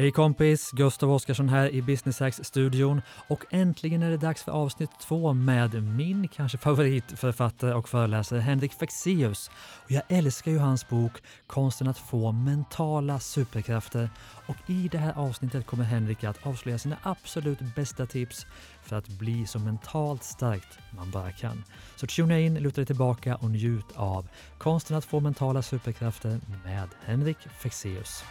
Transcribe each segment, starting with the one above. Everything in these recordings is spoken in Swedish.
Hej kompis! Gustav Oskarsson här i Business Hacks-studion och äntligen är det dags för avsnitt två med min kanske favoritförfattare och föreläsare Henrik Fexeus. Och jag älskar ju hans bok Konsten att få mentala superkrafter och i det här avsnittet kommer Henrik att avslöja sina absolut bästa tips för att bli så mentalt starkt man bara kan. Så tuna in, luta dig tillbaka och njut av Konsten att få mentala superkrafter med Henrik Fexeus.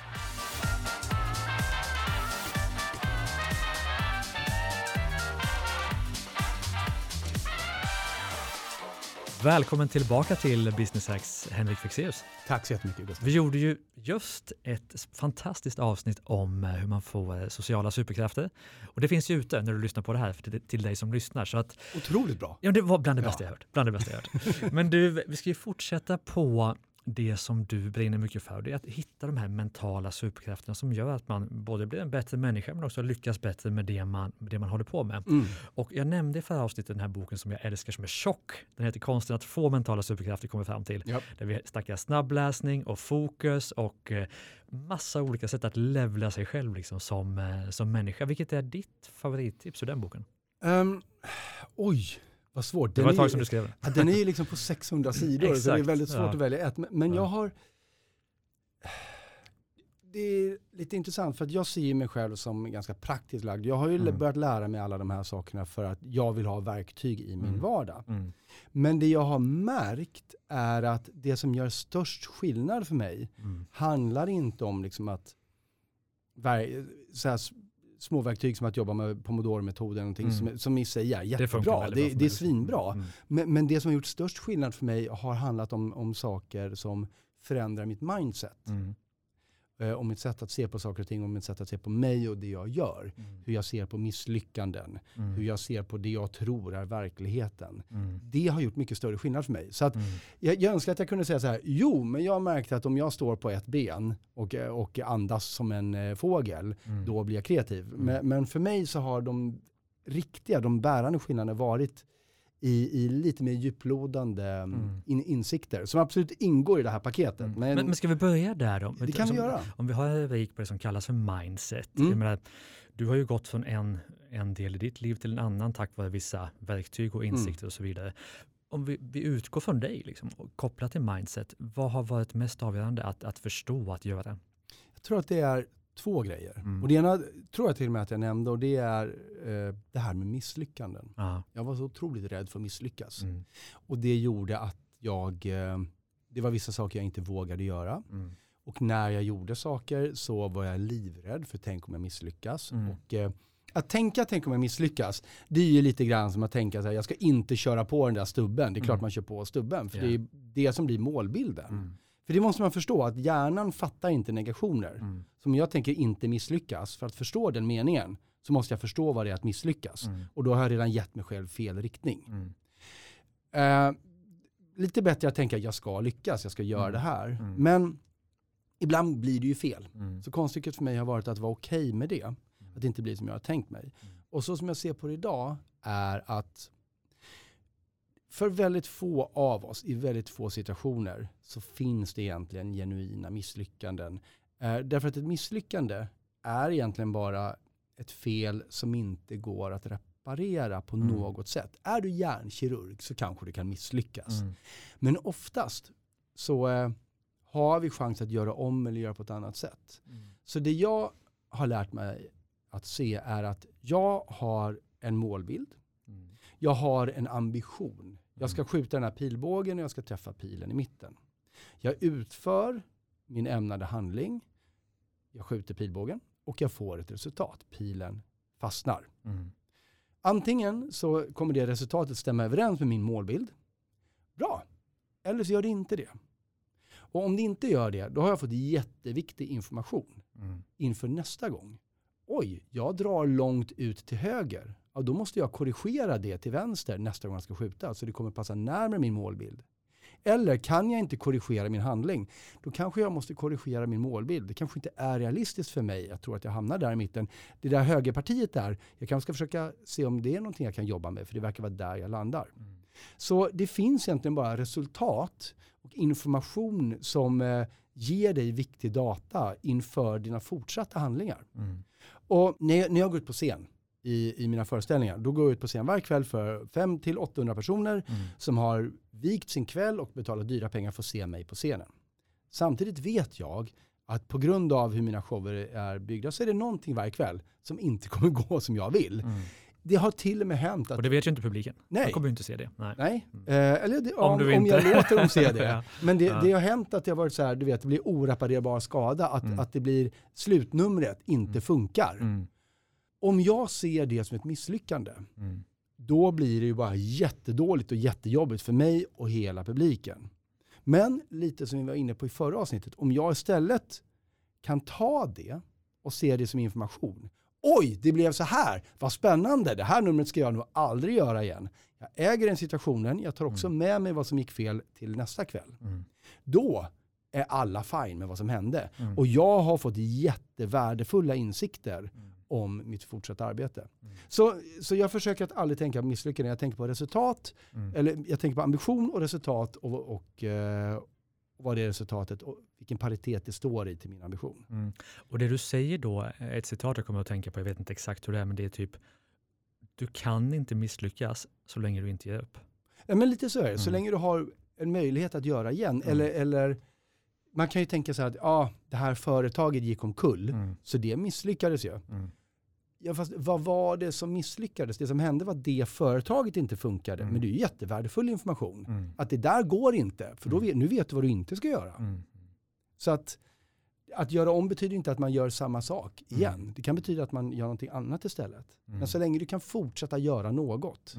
Välkommen tillbaka till Business Hacks, Henrik Fexeus. Tack så jättemycket Gustav. Vi gjorde ju just ett fantastiskt avsnitt om eh, hur man får eh, sociala superkrafter. Och det finns ju ute när du lyssnar på det här till dig som lyssnar. Så att, Otroligt bra. Ja, det var bland det bästa ja. jag hört. Bland det bästa jag hört. Men du, vi ska ju fortsätta på det som du brinner mycket för. Det är att hitta de här mentala superkrafterna som gör att man både blir en bättre människa men också lyckas bättre med det man, det man håller på med. Mm. Och jag nämnde i förra avsnittet den här boken som jag älskar som är tjock. Den heter Konsten att få mentala superkrafter kommer fram till. Yep. Där vi snackar snabbläsning och fokus och eh, massa olika sätt att levla sig själv liksom som, eh, som människa. Vilket är ditt favorittips ur den boken? Um, oj, vad svårt. Den det var ett tag som du skrev den. Den är ju liksom på 600 sidor, så det är väldigt svårt ja. att välja ett. Men, jag har... Det är lite intressant för att jag ser mig själv som ganska praktiskt lagd. Jag har ju mm. börjat lära mig alla de här sakerna för att jag vill ha verktyg i min mm. vardag. Mm. Men det jag har märkt är att det som gör störst skillnad för mig mm. handlar inte om liksom att så här, småverktyg som att jobba med pomodoro-metoden, mm. som, som i sig är jättebra. Det, det, det är svinbra. Mm. Men, men, det som har gjort störst skillnad för mig har handlat om, om saker som förändrar mitt mindset. Mm eh, om mitt sätt att se på saker och ting, om mitt sätt att se på mig och det jag gör. Mm. Hur jag ser på misslyckanden, mm. hur jag ser på det jag tror är verkligheten. Mm. Det har gjort mycket större skillnad för mig. Så att mm. jag, jag önskar att jag kunde säga så här, jo, men jag har märkt att om jag står på ett ben och, och andas som en eh, fågel, mm. då blir jag kreativ. Mm. Men, men för mig så har de riktiga, de bärande skillnaderna varit i, i lite mer djuplodande mm. mm. in, insikter som absolut ingår i det här paketet. Mm. Men, men, ska vi börja där då? Det kan som, vi göra. Om vi har en rubrik på det som kallas för mindset. Mm. Menar, du har ju gått från en, en del i ditt liv till en annan tack vare vissa verktyg och insikter mm. och så vidare. Om vi, vi utgår från dig, liksom, och kopplat till mindset, vad har varit mest avgörande att, att förstå, att göra? Jag tror att det är två grejer. Mm. Och det ena tror jag till och med att jag nämnde och det är eh, det här med misslyckanden. Aha. Jag var så otroligt rädd för att misslyckas. Mm. Och det gjorde att jag, eh, det var vissa saker jag inte vågade göra. Mm. Och när jag gjorde saker så var jag livrädd för tänk om jag misslyckas. Mm. Och, eh, att tänka tänk om jag misslyckas, det är ju lite grann som att tänka att jag ska inte köra på den där stubben. Det är klart mm. man kör på stubben, för yeah. det är det som blir målbilden. För det måste man förstå, att hjärnan fattar inte negationer. Mm. Så om jag tänker inte misslyckas, för att förstå den meningen, så måste jag förstå vad det är att misslyckas. Mm. Och då har jag redan gett mig själv fel riktning. Mm. Uh, lite bättre att tänka, jag ska lyckas, jag ska göra mm. det här. Mm. Men ibland blir det ju fel. Mm. Så konststycket för mig har varit att vara okej okay med det. Att det inte blir som jag har tänkt mig. Och så som jag ser på det idag är att för väldigt få av oss, i väldigt få situationer, så finns det egentligen genuina misslyckanden. Eh, därför att ett misslyckande är egentligen bara ett fel som inte går att reparera på mm. något sätt. Är du hjärnkirurg så kanske du kan misslyckas. Mm. Men oftast så eh, har vi chans att göra om eller göra på ett annat sätt. Mm. Så det jag har lärt mig att se är att jag har en målbild. Jag har en ambition. Jag ska mm. skjuta den här pilbågen och jag ska träffa pilen i mitten. Jag utför min ämnade handling. Jag skjuter pilbågen och jag får ett resultat. Pilen fastnar. Mm. Antingen så kommer det resultatet stämma överens med min målbild. Bra. Eller så gör det inte det. Och om det inte gör det, då har jag fått jätteviktig information mm. inför nästa gång. Oj, jag drar långt ut till höger ja, då måste jag korrigera det till vänster nästa gång jag ska skjuta. Så det kommer passa närmare min målbild. Eller kan jag inte korrigera min handling, då kanske jag måste korrigera min målbild. Det kanske inte är realistiskt för mig. Jag tror att jag hamnar där i mitten. Det där högerpartiet där, jag kanske ska försöka se om det är någonting jag kan jobba med, för det verkar vara där jag landar. Mm. Så det finns egentligen bara resultat och information som eh, ger dig viktig data inför dina fortsatta handlingar. Mm. Och när, när jag går ut på scen i, i mina föreställningar, då går jag ut på scen varje kväll för 500-800 personer mm. som har vikt sin kväll och betalat dyra pengar för att se mig på scenen. Samtidigt vet jag att på grund av hur mina shower är byggda så är det någonting varje kväll som inte kommer gå som jag vill. Mm. Det har till och med hänt att... Och det vet ju inte publiken. Nej. De kommer ju inte se det. Nej. Nej. Mm. Eh, eller det, om, om, om jag låter dem se det. ja. Men det, ja. det, har hänt att det har varit så här, du vet, det blir oreparerbar skada. Att, mm. att det blir slutnumret inte mm. funkar. Om jag ser det som ett misslyckande, mm. då blir det ju bara jättedåligt och jättejobbigt för mig och hela publiken. Men lite som vi var inne på i förra avsnittet, om jag istället kan ta det och se det som information. Oj, det blev så här. Vad spännande. Det här numret ska jag nog aldrig göra igen. Jag äger den situationen. Jag tar också mm. med mig vad som gick fel till nästa kväll. Mm. Då är alla fine med vad som hände. Mm. Och jag har fått jättevärdefulla insikter mm. Om mitt fortsatta arbete. Mm. Så, så jag försöker att aldrig tänka på misslyckande. Jag tänker på resultat, mm. eller jag tänker på ambition och resultat och, och, eh, och vad det är resultatet och vilken paritet det står i till min ambition. Mm. Och det du säger då, ett citat jag kommer att tänka på, jag vet inte exakt hur det är, men det är typ, du kan inte misslyckas så länge du inte ger upp. Ja, men lite så är det, så länge du har en möjlighet att göra igen. Eller, eller man kan ju tänka sig att ah, det här företaget gick omkull, mm. så det misslyckades ju. Mm. Ja, fast vad var det som misslyckades? Det som hände var att det företaget inte funkade. Mm. Men det är ju jättevärdefull information. Mm. Att det där går inte, för då mm. vet, nu vet du vad du inte ska göra. Mm. Så att, att göra om betyder inte att man gör samma sak igen. Det kan betyda att man gör någonting annat istället. Men så länge du kan fortsätta göra något,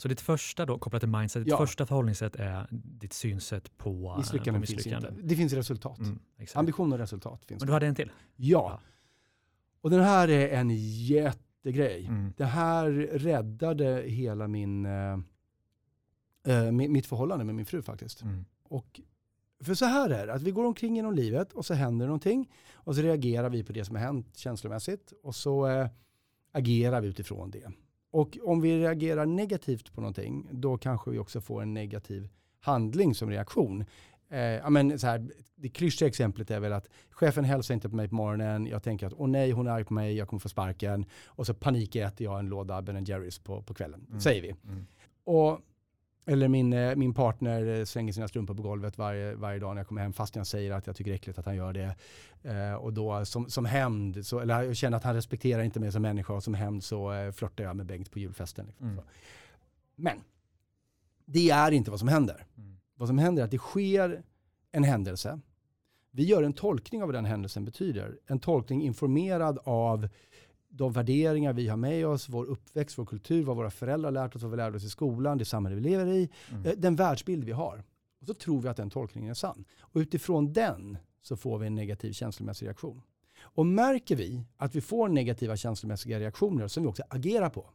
så ditt första då, kopplat till mindset, ditt ja. första förhållningssätt är ditt synsätt på misslyckande. På misslyckande. Finns inte. Det finns resultat. Mm, Ambition och resultat finns. Men du hade en till? Ja. ja. Och den här är en jättegrej. Mm. Det här räddade hela min, äh, mitt förhållande med min fru faktiskt. Mm. Och för så här är det, att vi går omkring genom livet och så händer någonting och så reagerar vi på det som har hänt känslomässigt och så äh, agerar vi utifrån det. Och om vi reagerar negativt på någonting, då kanske vi också får en negativ handling som reaktion. Eh, ja, men så här, det klyschiga exemplet är väl att chefen hälsar inte på mig på morgonen. Jag tänker att åh nej, hon är arg på mig, jag kommer få sparken. Och så panikäter jag en låda Ben Jerrys på, på kvällen, mm. säger vi. Mm. Och eller min, eh, min partner slänger sina strumpor på golvet varje, varje dag när jag kommer hem fast jag säger att jag tycker det är äckligt att han gör det. Eh, och då som, som hämnd, eller jag känner att han respekterar inte mig som människa och som hämnd så eh, flörtar jag med Bengt på julfesten. Liksom. Mm. Men det är inte vad som händer. Mm. Vad som händer är att det sker en händelse. Vi gör en tolkning av vad den händelsen betyder. En tolkning informerad av de värderingar vi har med oss, vår uppväxt, vår kultur, vad våra föräldrar lärt oss, vad vi lärde oss i skolan, det samhälle vi lever i, mm. Eh, den världsbild vi har. Och så tror vi att den tolkningen är sann. Och utifrån den så får vi en negativ känslomässig reaktion. Och märker vi att vi får negativa känslomässiga reaktioner som vi också agerar på,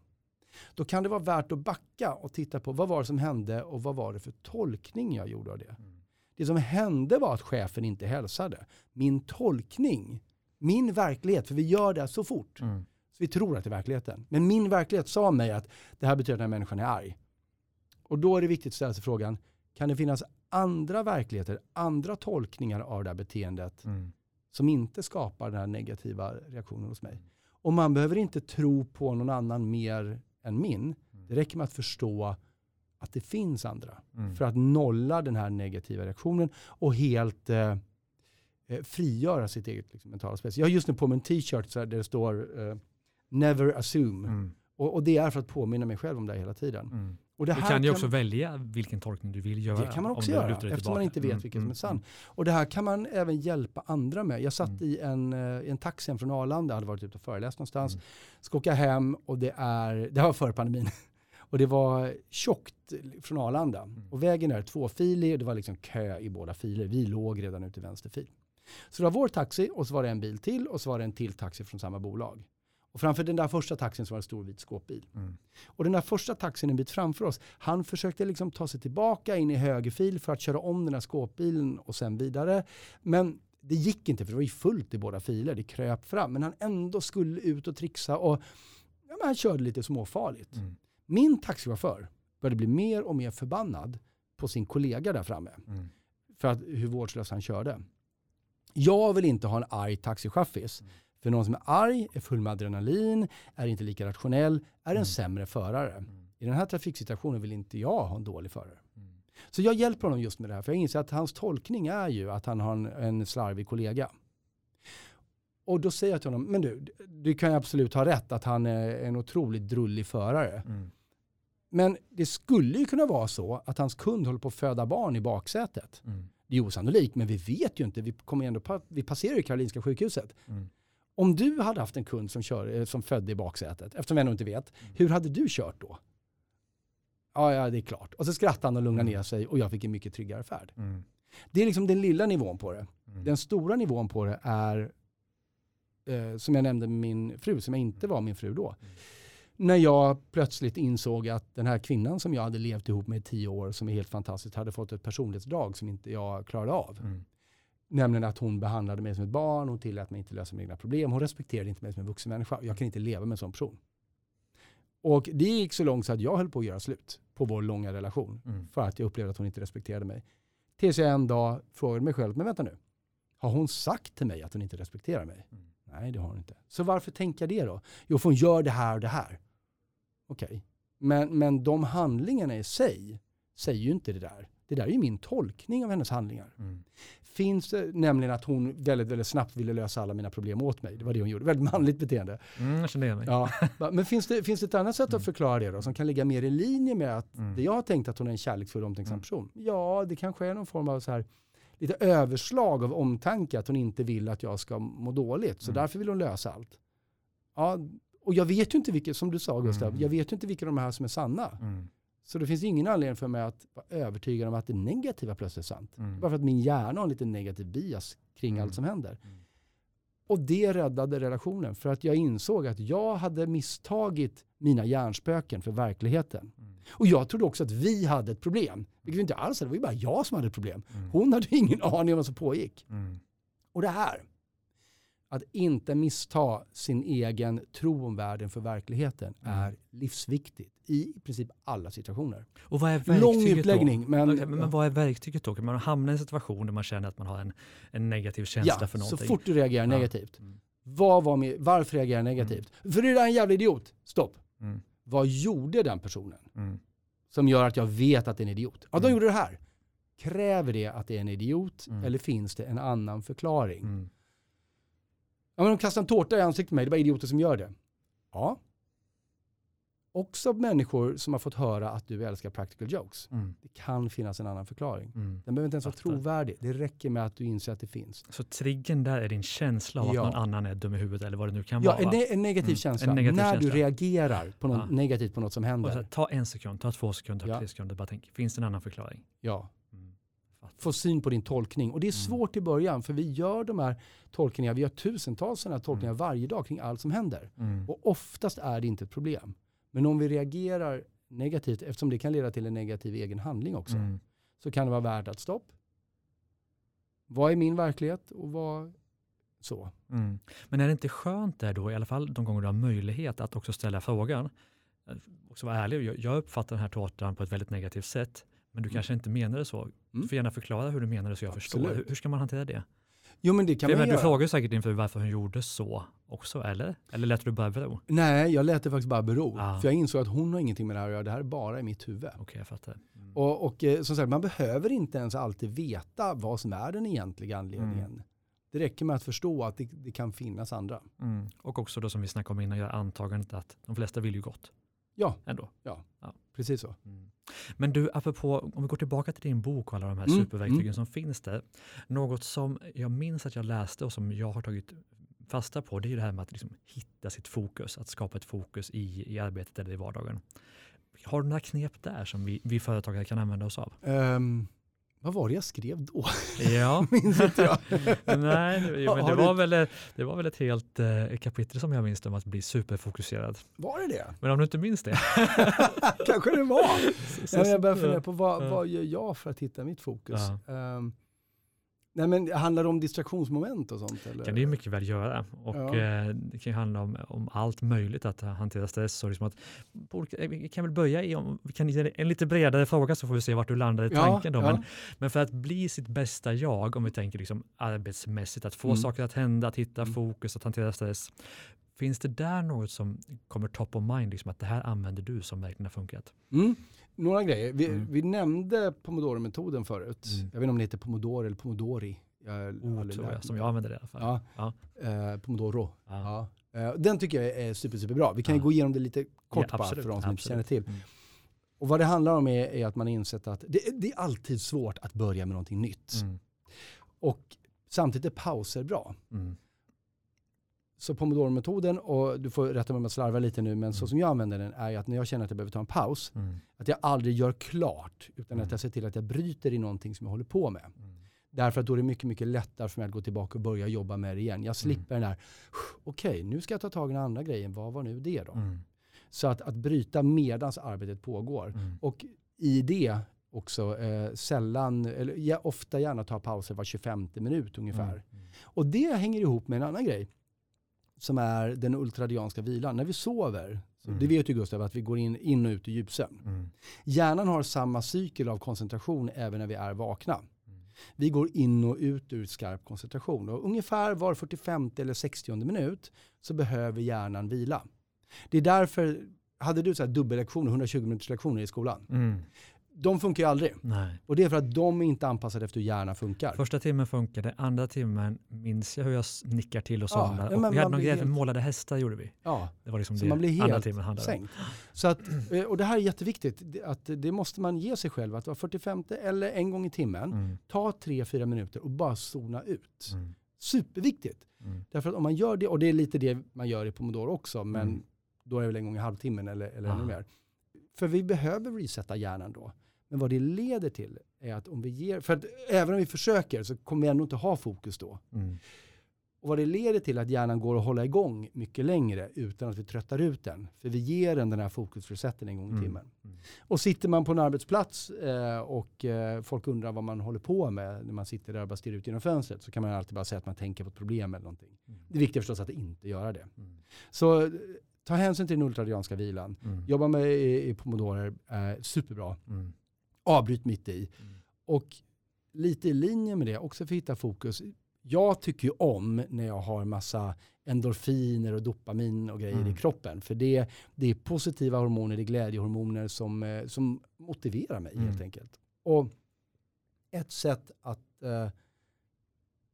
då kan det vara värt att backa och titta på vad var det som hände och vad var det för tolkning jag gjorde av det. Mm. Det som hände var att chefen inte hälsade. Min tolkning min verklighet, för vi gör det så fort. Mm. Så vi tror att det är verkligheten. Men min verklighet sa mig att det här betyder att den här människan är arg. Och då är det viktigt att ställa sig frågan, kan det finnas andra verkligheter, andra tolkningar av det här beteendet mm. som inte skapar den här negativa reaktionen hos mig? Och man behöver inte tro på någon annan mer än min. Mm. Det räcker med att förstå att det finns andra. Mm. För att nolla den här negativa reaktionen och helt eh, eh, frigöra sitt eget liksom, mentala space. Jag har just nu på mig en t-shirt där det står uh, “Never assume”. Mm. Och, och, det är för att påminna mig själv om det hela tiden. Mm. Och det du kan ju också välja vilken tolkning du vill göra. Det kan man också göra, eftersom tillbaka. man inte vet mm. vilken som är mm, sann. Mm. Och det här kan man även hjälpa andra med. Jag satt mm. i en, uh, en taxi från Arlanda, hade varit ute och föreläst någonstans. Mm. Ska åka hem och det är, det var före pandemin. Och det var tjockt från Arlanda. Mm. Och vägen är tvåfilig och det var liksom kö i båda filer. Vi låg redan ute i vänster fil. Så det var vår taxi och så var det en bil till och så var det en till taxi från samma bolag. Och framför den där första taxin så var det en stor vit skåpbil. Mm. Och den där första taxin en bit framför oss, han försökte liksom ta sig tillbaka in i högerfil för att köra om den här skåpbilen och sen vidare. Men det gick inte för det var ju fullt i båda filer, det kröp fram. Men han ändå skulle ut och trixa och ja, han körde lite småfarligt. Mm. Min taxichaufför började bli mer och mer förbannad på sin kollega där framme. Mm. För att, hur vårdslös han körde. Jag vill inte ha en arg taxichaffis. Mm. För någon som är arg, är full med adrenalin, är inte lika rationell, är en mm. sämre förare. Mm. I den här trafiksituationen vill inte jag ha en dålig förare. Mm. Så jag hjälper honom just med det här, för jag inser att hans tolkning är ju att han har en, en slarvig kollega. Och då säger jag till honom, men du, du kan ju absolut ha rätt att han är en otroligt drullig förare. Mm. Men det skulle ju kunna vara så att hans kund håller på att föda barn i baksätet. Mm. Det är osannolikt, men vi vet ju inte. Vi, kommer ändå, vi passerar ju Karolinska sjukhuset. Mm. Om du hade haft en kund som, kör, eh, som födde i baksätet, eftersom vi ännu inte vet, mm. hur hade du kört då? Ja, ja, det är klart. Och så skrattade han och lugnade mm. ner sig och jag fick en mycket tryggare färd. Mm. Det är liksom den lilla nivån på det. Mm. Den stora nivån på det är, eh, som jag nämnde med min fru, som jag inte var min fru då. När jag plötsligt insåg att den här kvinnan som jag hade levt ihop med i tio år, som är helt fantastisk, hade fått ett personlighetsdrag som inte jag klarade av. Nämligen att hon behandlade mig som ett barn, hon tillät mig inte lösa mina egna problem, hon respekterade inte mig som en vuxen människa. Jag kan inte leva med en sån person. Och det gick så långt så att jag höll på att göra slut på vår långa relation. Mm. För att jag upplevde att hon inte respekterade mig. Tills jag en dag frågade mig själv, men vänta nu. Har hon sagt till mig att hon inte respekterar mig? Mm. Nej, det har hon inte. Så varför tänker jag det då? Jo, för hon gör det här och det här. Okej. Okay. Men, men de handlingarna i sig säger ju inte det där. Det där är ju min tolkning av hennes handlingar. Mm. Finns det nämligen att hon väldigt, väldigt snabbt ville lösa alla mina problem åt mig. Det var det hon gjorde. Väldigt manligt beteende. Mm, jag känner igen mig. Ja. Men finns det, finns det ett annat sätt mm. att förklara det då? Som kan ligga mer i linje med att mm. det jag har tänkt att hon är en kärleksfull omtänksam mm. person. Ja, det kanske är någon form av så här lite överslag av omtanke. Att hon inte vill att jag ska må dåligt. Så mm. därför vill hon lösa allt. Ja, och jag vet ju inte vilka, som du sa Gustav, mm. jag vet ju inte vilka de här som är sanna. Så det finns ingen anledning för mig att vara övertygad om att det negativa plötsligt är sant. Mm. Bara för att min hjärna har en lite negativ bias kring mm. allt som händer. Mm. Och det räddade relationen för att jag insåg att jag hade misstagit mina hjärnspöken för verkligheten. Mm. Och jag trodde också att vi hade ett problem. Vilket vi inte alls hade, det var ju bara jag som hade ett problem. Mm. Hon hade ingen aning om vad som pågick. Mm. Och det här, att inte missta sin egen tro om världen för verkligheten mm. är livsviktigt i princip alla situationer. Och vad är Lång utläggning. Men, okay, men, men, vad är verktyget då? Kan man hamna i en situation där man känner att man har en, en negativ känsla ja, för någonting? så fort du reagerar ja. negativt. Mm. Vad var med, varför reagerar jag negativt? Mm. För det är en jävla idiot. Stopp. Mm. Vad gjorde den personen? Mm. Som gör att jag vet att det är en idiot. Ja, de mm. gjorde det här. Kräver det att det är en idiot mm. eller finns det en annan förklaring? Ja, men de kastar en tårta i ansiktet på mig, det bara idioter som gör det. Ja. Också människor som har fått höra att du älskar practical jokes. Mm. Det kan finnas en annan förklaring. Mm. Den behöver inte ens vara trovärdig. Det räcker med att du inser att det finns. Så triggern där är din känsla av ja. att någon annan är dum i huvudet eller vad det nu kan ja, vara? Ja, en, en, negativ mm. känsla. En negativ när känsla. du reagerar på något ja. negativt på något som händer. Så, ta en sekund, ta två sekunder, ta tre sekunder. Bara tänk, finns det en annan förklaring? Ja få syn på din tolkning. Och det är mm. svårt i början för vi gör de här tolkningarna, vi gör tusentals sådana här tolkningar mm. varje dag kring allt som händer. Mm. Och oftast är det inte ett problem. Men om vi reagerar negativt, eftersom det kan leda till en negativ egen handling också, mm. så kan det vara värt att stopp. Vad är min verklighet och vad så? Mm. Men är det inte skönt där då, i alla fall de gånger du har möjlighet att också ställa frågan, också vara ärlig, jag uppfattar den här tårtan på ett väldigt negativt sätt. Men du mm. kanske inte menar det så. Mm. Du får gärna förklara hur du menar det så jag Absolut. förstår. Hur, hur, ska man hantera det? Jo, men det kan För, man du frågar säkert inför varför hon gjorde så också, eller? Eller lät du bara bero? Nej, jag lät det faktiskt bara bero. Ah. För jag insåg att hon har ingenting med det här att göra. Det här är bara i mitt huvud. Okej, okay, jag fattar. Mm. Och, och eh, som sagt, man behöver inte ens alltid veta vad som är den egentliga anledningen. Mm. Det räcker med att förstå att det, det kan finnas andra. Mm. Och också då som vi snackade om innan, göra antagandet att de flesta vill ju gott. Ja, Ändå. ja. ja. precis så. Mm. Men du, apropå, om vi går tillbaka till din bok och alla de här mm. superverktygen mm. som finns där. Något som jag minns att jag läste och som jag har tagit fasta på, det är det här med att liksom hitta sitt fokus, att skapa ett fokus i, i arbetet eller i vardagen. Har du några knep där som vi, vi företagare kan använda oss av? Um, vad var det jag skrev då? Ja. minns inte jag. Nej, men det, var väl, det var väl ett helt eh, kapitel som jag minns om att bli superfokuserad. Var det det? Men om du inte minns det? Kanske det var. Så, så, jag börjar fundera på vad, vad gör jag för att hitta mitt fokus? Ja. Um, Nej men handlar det om distraktionsmoment och sånt? Eller? kan det ju mycket väl göra. Och ja. eh, det kan ju handla om, om allt möjligt att hantera stress. Och liksom att, vi kan väl börja i, om, vi kan en lite bredare fråga så får vi se vart du landar i ja, tanken. Då. Ja. Men, men, för att bli sitt bästa jag, om vi tänker liksom arbetsmässigt, att få mm. saker att hända, att hitta mm. fokus, att hantera stress. Finns det där något som kommer top of mind, liksom att det här använder du som verkligen har funkat? Mm. Några grejer. Vi, mm. vi nämnde pomodoro-metoden förut. Mm. Jag vet inte om det heter pomodoro eller pomodori. Jag, oh, tror jag, som jag använder det i alla fall. Ja. ja. Eh, pomodoro. Ja. Ja. Eh, den tycker jag är super, super bra. Vi kan gå igenom det lite kort bara för de som inte känner till. Mm. Och vad det handlar om är, är att man insett att det, det, är alltid svårt att börja med någonting nytt. Mm. Och samtidigt är pauser bra. Mm. Så pomodoro-metoden, och du får rätta mig om jag slarvar lite nu, men mm. så som jag använder den är att när jag känner att jag behöver ta en paus, mm. att jag aldrig gör klart, utan mm. att jag ser till att jag bryter i någonting som jag håller på med. Mm. Därför att då är det mycket, mycket lättare för mig att gå tillbaka och börja jobba med det igen. Jag mm. slipper den där, okej, okay, nu ska jag ta tag i den andra grejen, vad var nu det då? Mm. Så att, att bryta medans arbetet pågår. Och i det också eh, sällan, eller ja, ofta gärna ta pauser var 25 minut ungefär. Och det hänger ihop med en annan grej som är den ultradianska vilan. När vi sover, mm. det vet ju Gustav att vi går in, in och ut i djupsömn. Mm. Hjärnan har samma cykel av koncentration även när vi är vakna. Mm. Vi går in och ut ur skarp koncentration och ungefär var 45 eller 60 minut så behöver hjärnan vila. Det är därför, hade du så här dubbellektioner, 120 minuters lektioner i skolan? Mm de funkar ju aldrig. Nej. Och det är för att de är inte anpassade efter hur hjärnan funkar. Första timmen funkade, andra timmen minns jag hur jag nickar till och somnar. Ja, och vi hade någon grej med målade hästar gjorde vi. Ja, det var liksom så det man blir helt andra timmen handlade sänkt. Så att, eh, och det här är jätteviktigt, att det måste man ge sig själv, att vara 45 eller en gång i timmen, mm. ta 3-4 minuter och bara zona ut. Mm. Superviktigt. Mm. Därför att om man gör det, och det är lite det man gör i Pomodoro också, men mm. då är det väl en gång i halvtimmen eller, eller ännu mer. För vi behöver resetta hjärnan då. Men vad det leder till är att om vi ger, för att även om vi försöker så kommer vi ändå inte ha fokus då. Mm. Och vad det leder till är att hjärnan går att hålla igång mycket längre utan att vi tröttar ut den. För vi ger den den här fokusresetten en gång i mm. timmen. Mm. Och sitter man på en arbetsplats eh, och eh, folk undrar vad man håller på med när man sitter där och bara stirrar ut genom fönstret så kan man alltid bara säga att man tänker på ett problem eller någonting. Mm. Det är viktigt förstås att inte göra det. Mm. Så ta hänsyn till den ultradianska vilan. Mm. Jobba med i, i pomodoro är superbra. Avbryt mitt i. Mm. Och lite i linje med det, också för att hitta fokus. Jag tycker ju om när jag har massa endorfiner och dopamin och grejer mm. i kroppen. För det, det är positiva hormoner, det är glädjehormoner som, eh, som motiverar mig mm. helt enkelt. Och ett sätt att eh,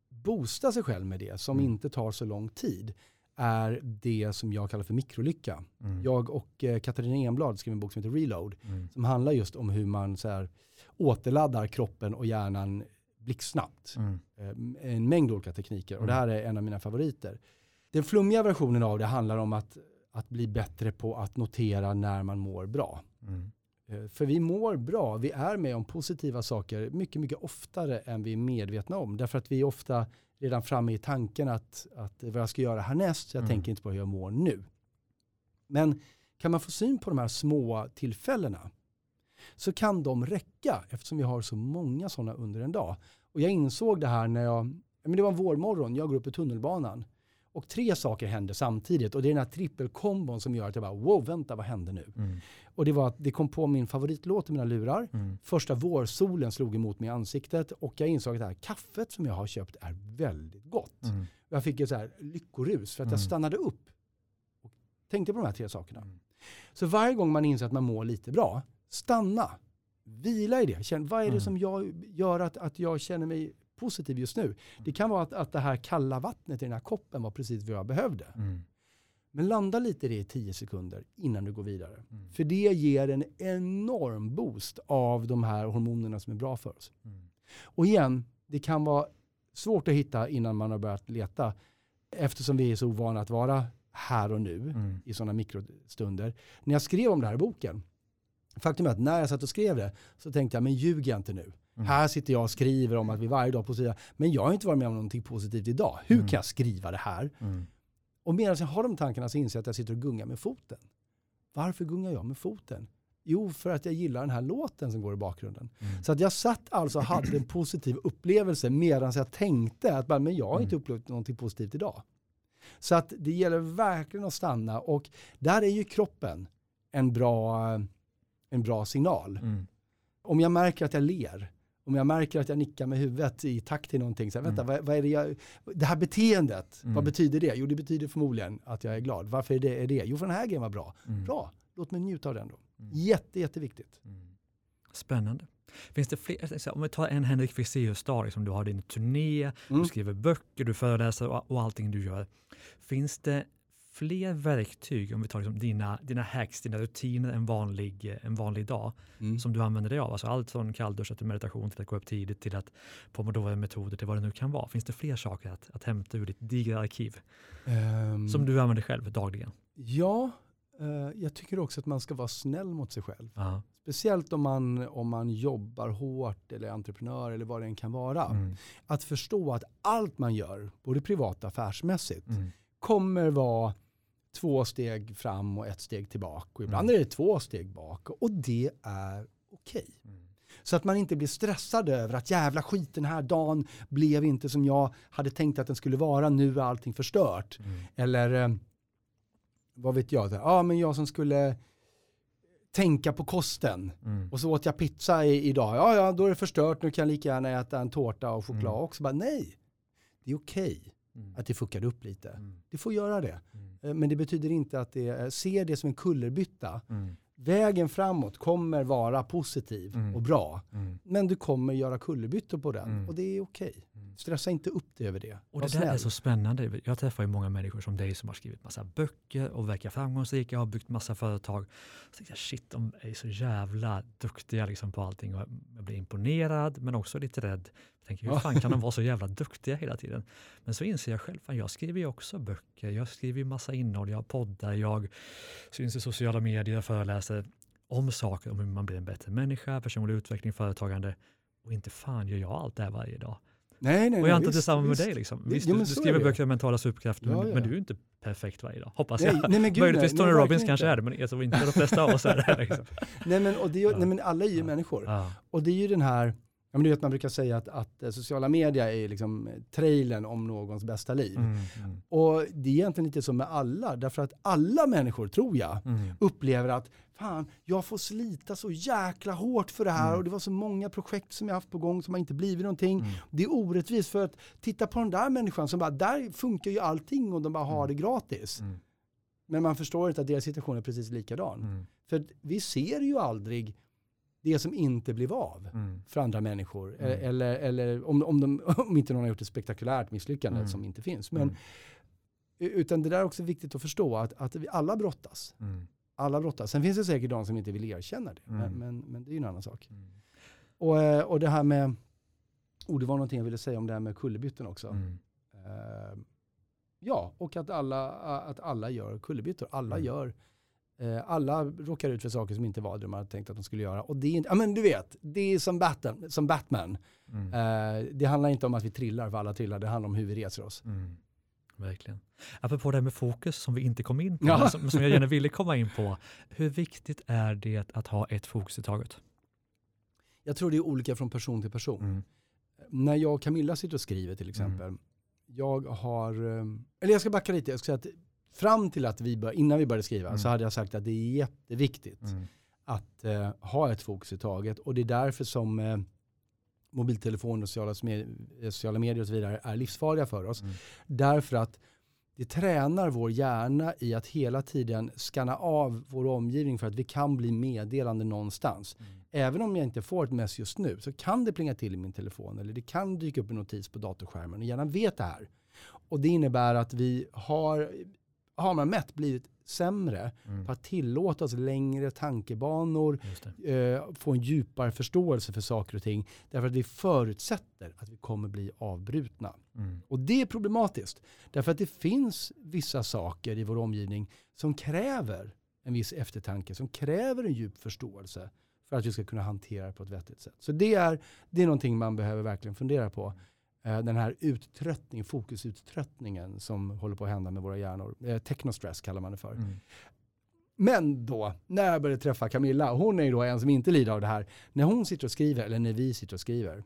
boosta sig själv med det, som mm. inte tar så lång tid, är det som jag kallar för mikrolycka. Mm. Jag och eh, Katarina Enblad skrev en bok som heter Reload, mm. som handlar just om hur man så här, återladdar kroppen och hjärnan blixtsnabbt. Mm. Eh, en mängd olika tekniker och det här är en av mina favoriter. Den flummiga versionen av det handlar om att, att bli bättre på att notera när man mår bra. Mm. Eh, för vi mår bra, vi är med om positiva saker mycket, mycket oftare än vi är medvetna om. Därför att vi är ofta redan framme i tanken att, att vad jag ska göra härnäst, så jag mm. tänker inte på hur jag mår nu. Men kan man få syn på de här små tillfällena så kan de räcka eftersom vi har så många sådana under en dag. Och jag insåg det här när jag, men det var en vårmorgon, jag går upp i tunnelbanan och tre saker hände samtidigt och det är den här trippelkombon som gör att jag bara wow, vänta vad hände nu? Mm. Och det var att det kom på min favoritlåt i mina lurar. Mm. Första vårsolen slog emot mig i ansiktet och jag insåg att det här kaffet som jag har köpt är väldigt gott. Mm. Jag fick ett så här lyckorus för att jag mm. stannade upp och tänkte på de här tre sakerna. Mm. Så varje gång man inser att man mår lite bra, stanna. Vila i det. Känn, vad är det mm. som jag gör att, att jag känner mig positiv just nu. Det kan vara att, att det här kalla vattnet i den här koppen var precis vad jag behövde. Mm. Men landa lite i det i tio sekunder innan du går vidare. Mm. För det ger en enorm boost av de här hormonerna som är bra för oss. Mm. Och igen, det kan vara svårt att hitta innan man har börjat leta. Eftersom vi är så ovana att vara här och nu mm. i sådana mikrostunder. När jag skrev om det här i boken, faktum är att när jag satt och skrev det så tänkte jag, men ljug jag inte nu. Mm. Här sitter jag och skriver om att vi varje dag positiva. Men jag har inte varit med om någonting positivt idag. Hur mm. kan jag skriva det här? Mm. Och medan jag har de tankarna så inser jag att jag sitter och gungar med foten. Varför gungar jag med foten? Jo, för att jag gillar den här låten som går i bakgrunden. Mm. Så att jag satt alltså och hade en positiv upplevelse medan jag tänkte att men jag har inte mm. upplevt någonting positivt idag. Så att det gäller verkligen att stanna och där är ju kroppen en bra, en bra signal. Mm. Om jag märker att jag ler, om jag märker att jag nickar med huvudet i takt till någonting, så här, vänta, mm. vad, vad, är det jag, det här beteendet, mm. vad betyder det? Jo, det betyder förmodligen att jag är glad. Varför är det? Är det? Jo, för den här grejen var bra. Mm. Bra, låt mig njuta av den då. Mm. Jätte, jätteviktigt. Mm. Spännande. Finns det fler, om vi tar en Henrik Fexeus-dag, liksom, du har din turné, du mm. skriver böcker, du föreläser och, och allting du gör. Finns det fler verktyg, om vi tar liksom dina, dina hacks, dina rutiner en vanlig, en vanlig dag, mm. som du använder dig av? Alltså allt från kalldusch till meditation till att gå upp tidigt till att pomodoro-metoder till vad det nu kan vara. Finns det fler saker att, att hämta ur ditt digra arkiv um, som du använder själv dagligen? Ja, uh, jag tycker också att man ska vara snäll mot sig själv. Uh. Speciellt om man, om man jobbar hårt eller är entreprenör eller vad det än kan vara. Mm. Att förstå att allt man gör, både privat och affärsmässigt, mm. kommer vara två steg fram och ett steg tillbaka. Och ibland mm. är det två steg bak och det är okej. Okay. Mm. Så att man inte blir stressad över att jävla skit den här dagen blev inte som jag hade tänkt att den skulle vara, nu är allting förstört. Mm. Eller eh, vad vet jag, ja men jag som skulle tänka på kosten mm. och så åt jag pizza i, idag, ja ja då är det förstört, nu kan jag lika gärna äta en tårta och choklad mm. också. Bara, nej, det är okej okay mm. att det fuckade upp lite. Mm. Det får göra det. Eh, men det betyder inte att det, se det som en kullerbytta. Mm. Vägen framåt kommer vara positiv mm. och bra. Mm. Men du kommer göra kullerbyttor på den mm. och det är okej. Okay. Stressa inte upp dig över det. Och det där är så spännande. Jag träffar ju många människor som dig som har skrivit massa böcker och verkar framgångsrika och har byggt massa företag. Så tänkte jag, shit, de är så jävla duktiga liksom på allting. Och jag blir imponerad men också lite rädd tänker, hur fan kan de vara så jävla duktiga hela tiden? Men så inser jag själv, fan, jag skriver ju också böcker, jag skriver ju massa innehåll, jag poddar, jag syns i sociala medier, jag föreläser om saker, om hur man blir en bättre människa, personlig utveckling, företagande. Och inte fan gör jag allt det här varje dag. Nej, nej, och jag inte detsamma med dig. Liksom. Visst, ja, du, du skriver böcker om mentala superkrafter, ja, ja. men du är inte perfekt varje dag, hoppas nej, jag. Nej, men gud, Möjligtvis Tony Robbins kanske är det, men tror inte de flesta av oss är det. Liksom. nej, men, och det är, nej, men alla är ju människor. Och det är ju den här, Ja, men du vet, man brukar säga att, att eh, sociala medier är liksom trailern om någons bästa liv. Mm, mm. Och det är egentligen inte så med alla, därför att alla människor, tror jag, mm. upplever att fan, jag får slita så jäkla hårt för det här mm. och det var så många projekt som jag haft på gång som har inte blivit någonting. Mm. Det är orättvist för att titta på den där människan som bara, där funkar ju allting och de bara har mm. det gratis. Men man förstår inte att deras situation är precis likadan. För vi ser ju aldrig det som inte blev av mm. för andra människor. Mm. Eller, eller om, om, de, om inte någon har gjort ett spektakulärt misslyckande mm. som inte finns. Men, mm. Utan det där är också viktigt att förstå att, att vi alla brottas. Mm. Alla brottas. Sen finns det säkert de som inte vill erkänna det. Men, men, men, det är ju en annan sak. Och, eh, och det här med, oh, det var någonting jag ville säga om det här med kullerbytten också. Uh, ja, och att alla, att alla gör kullerbyttor. Alla gör alla råkar ut för saker som inte var det de hade tänkt att de skulle göra. Och det är inte, ja men du vet, det är som Batman. Som Batman. Mm. Eh, det handlar inte om att vi trillar för alla trillar, det handlar om hur vi reser oss. Mm. Verkligen. Apropå det här med fokus som vi inte kom in på, ja. som, som jag gärna ville komma in på. Hur viktigt är det att ha ett fokus i taget? Jag tror det är olika från person till person. Mm. När jag och Camilla sitter och skriver till exempel, mm. jag har, eh, eller jag ska backa lite, jag ska säga att fram till att vi bör, innan vi började skriva mm. så hade jag sagt att det är jätteviktigt mm. att eh, ha ett fokus i taget. Och det är därför som eh, mobiltelefon och sociala, sociala medier och så vidare är livsfarliga för oss. Mm. Därför att det tränar vår hjärna i att hela tiden skanna av vår omgivning för att vi kan bli meddelande någonstans. Mm. Även om jag inte får ett mess just nu så kan det plinga till i min telefon eller det kan dyka upp en notis på datorskärmen och hjärnan vet det här. Och det innebär att vi har har man mätt blivit sämre mm. på att tillåta oss längre tankebanor, eh, få en djupare förståelse för saker och ting. Därför att vi förutsätter att vi kommer bli avbrutna. Mm. Och det är problematiskt. Därför att det finns vissa saker i vår omgivning som kräver en viss eftertanke, som kräver en djup förståelse för att vi ska kunna hantera det på ett vettigt sätt. Så det är, det är någonting man behöver verkligen fundera på. Eh, den här uttröttningen, fokusuttröttningen som håller på att hända med våra hjärnor. Eh, technostress kallar man det för. Mm. Men då, när jag började träffa Camilla, hon är ju då en som inte lider av det här. När hon sitter och skriver, eller när vi sitter och skriver,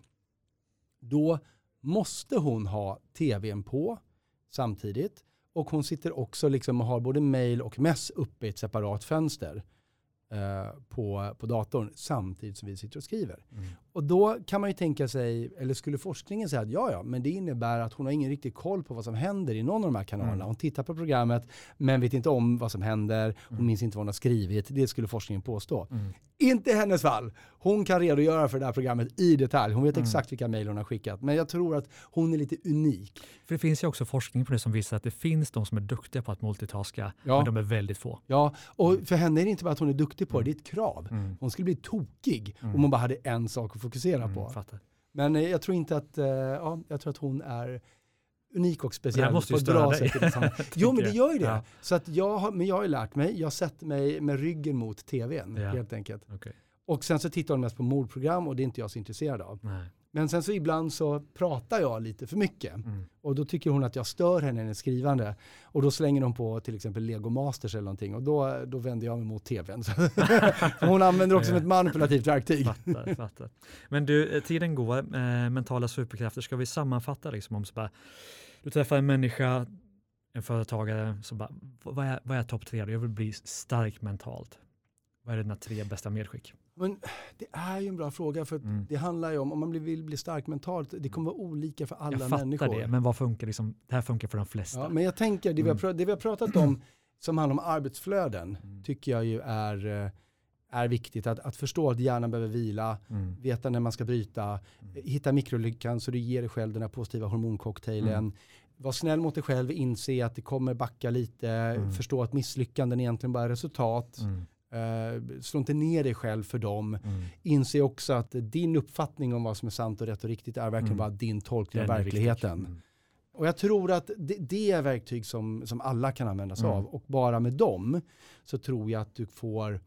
då måste hon ha tvn på samtidigt. Och hon sitter också liksom och har både mail och mess uppe i ett separat fönster. Eh, på, på datorn samtidigt som vi sitter och skriver. Mm. Och då kan man ju tänka sig, eller skulle forskningen säga att ja, ja, men det innebär att hon har ingen riktig koll på vad som händer i någon av de här kanalerna. Mm. Hon tittar på programmet men vet inte om vad som händer, hon mm. minns inte vad hon har skrivit. Det skulle forskningen påstå. Mm. Inte i hennes fall. Hon kan redogöra för det här programmet i detalj. Hon vet mm. exakt vilka mejl hon har skickat. Men jag tror att hon är lite unik. För det finns ju också forskning på det som visar att det finns de som är duktiga på att multitaska, ja. men de är väldigt få. Ja, och för henne är det inte bara att hon är duktig på det, det är ett krav. Hon skulle bli tokig om hon bara hade en sak att fokusera på. Fattar. Men eh, jag tror inte att, eh, ja, jag tror att hon är unik och speciell på ett bra dig. sätt. jo, men det gör ju det. Ja. Så att jag, har, men jag har ju lärt mig, jag sätter mig med ryggen mot tvn ja. helt enkelt. Okay. Och sen så tittar hon mest på mordprogram och det är inte jag så intresserad av. Nej. Men sen så ibland så pratar jag lite för mycket. Mm. Och då tycker hon att jag stör henne i hennes skrivande. Och då slänger hon på till exempel Lego Masters eller någonting. Och då, då vänder jag mig mot tvn. hon använder också som ett manipulativt verktyg. Fattar, fattar. Men du, eh, tiden går. Eh, mentala superkrafter, ska vi sammanfatta liksom om så bara, du träffar en människa, en företagare, som bara, vad är, vad är topp tre? Jag vill bli stark mentalt. Vad är dina tre bästa medskick? Men det är ju en bra fråga för mm. det handlar ju om, om man vill bli stark mentalt, det kommer vara olika för alla människor. Jag fattar det, men vad funkar liksom, det här funkar för de flesta. Ja, men jag tänker, det, mm. vi, har, det vi har pratat om som handlar om arbetsflöden, mm. tycker jag ju är, eh, är viktigt. Att, att förstå att hjärnan behöver vila, mm. veta när man ska bryta, mm. hitta mikrolyckan så du ger dig själv den här positiva hormoncocktailen. Mm. Var snäll mot dig själv, inse att det kommer backa lite, förstå att misslyckanden egentligen bara är resultat. Uh, slå inte ner dig själv för dem. Mm. Inse också att din uppfattning om vad som är sant och rätt och riktigt är verkligen mm. bara din tolkning av verkligheten. Mm. Och jag tror att det, det, är verktyg som, som alla kan använda sig mm. av. Och bara med dem så tror jag att du får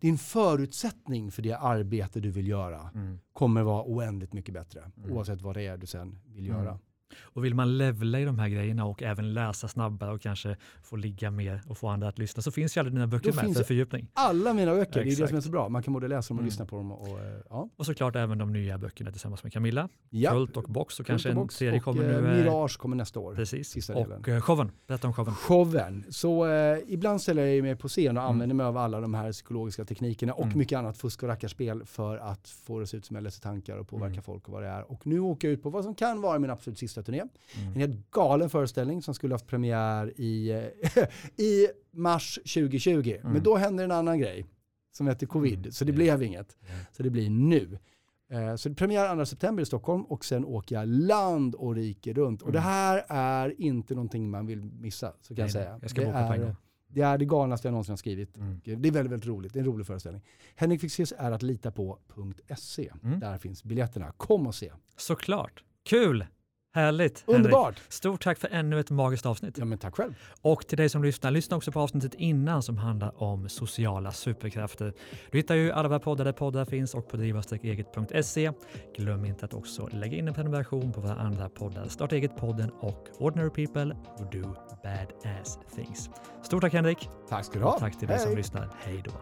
din förutsättning för det arbete du vill göra mm. kommer vara oändligt mycket bättre. Mm. Oavsett vad det är du sen vill göra. Och vill man levla i de här grejerna och även läsa snabbare och kanske få ligga mer och få andra att lyssna så finns ju alla dina böcker med för fördjupning. Alla mina böcker, det är det som är så bra. Man kan både läsa dem och mm. lyssna på dem. Och, eh, ja. och såklart även de nya böckerna tillsammans med Camilla. Ja. Kult och Box och kanske och en serie kommer nu. Och eh, Mirage kommer nästa år. Precis. Sista och uh, showen, berätta om showen. Showen. Så eh, ibland ställer jag mig på scen och mm. använder mig av alla de här psykologiska teknikerna och mm. mycket annat fusk och rackarspel för att få det att se ut som jag läser tankar och påverka mm. folk och vad det är. Och nu åker jag ut på vad som kan vara min absolut sista turné. Mm. En helt galen föreställning som skulle haft premiär i, i mars 2020. Mm. Men då hände en annan grej som hette covid, mm. så det blev inget. Så det blir nu. Eh, så det premiär 2 september i Stockholm och sen åker jag land och rike runt. Och det mm. här är inte någonting man vill missa, så kan nej, jag säga. Jag ska det, är, det är det galnaste jag någonsin har skrivit. Mm. Det är väldigt, väldigt roligt. Det är en rolig föreställning. Henrik Fexeus är att lita på.se. Mm. Där finns biljetterna. Kom och se. Såklart. Kul! Härligt. Underbart. Henrik. Stort tack för ännu ett magiskt avsnitt. Ja, men tack själv. Och till dig som lyssnar, lyssna också på avsnittet innan som handlar om sociala superkrafter. Du hittar ju alla våra poddar där poddar finns och på driva-eget.se. Glöm inte att också lägga in en prenumeration på våra andra poddar, Starta eget-podden och Ordinary People Who Do Badass Things. Stort tack Henrik. Tack ska du ha. Och tack till dig som lyssnar. Hej då.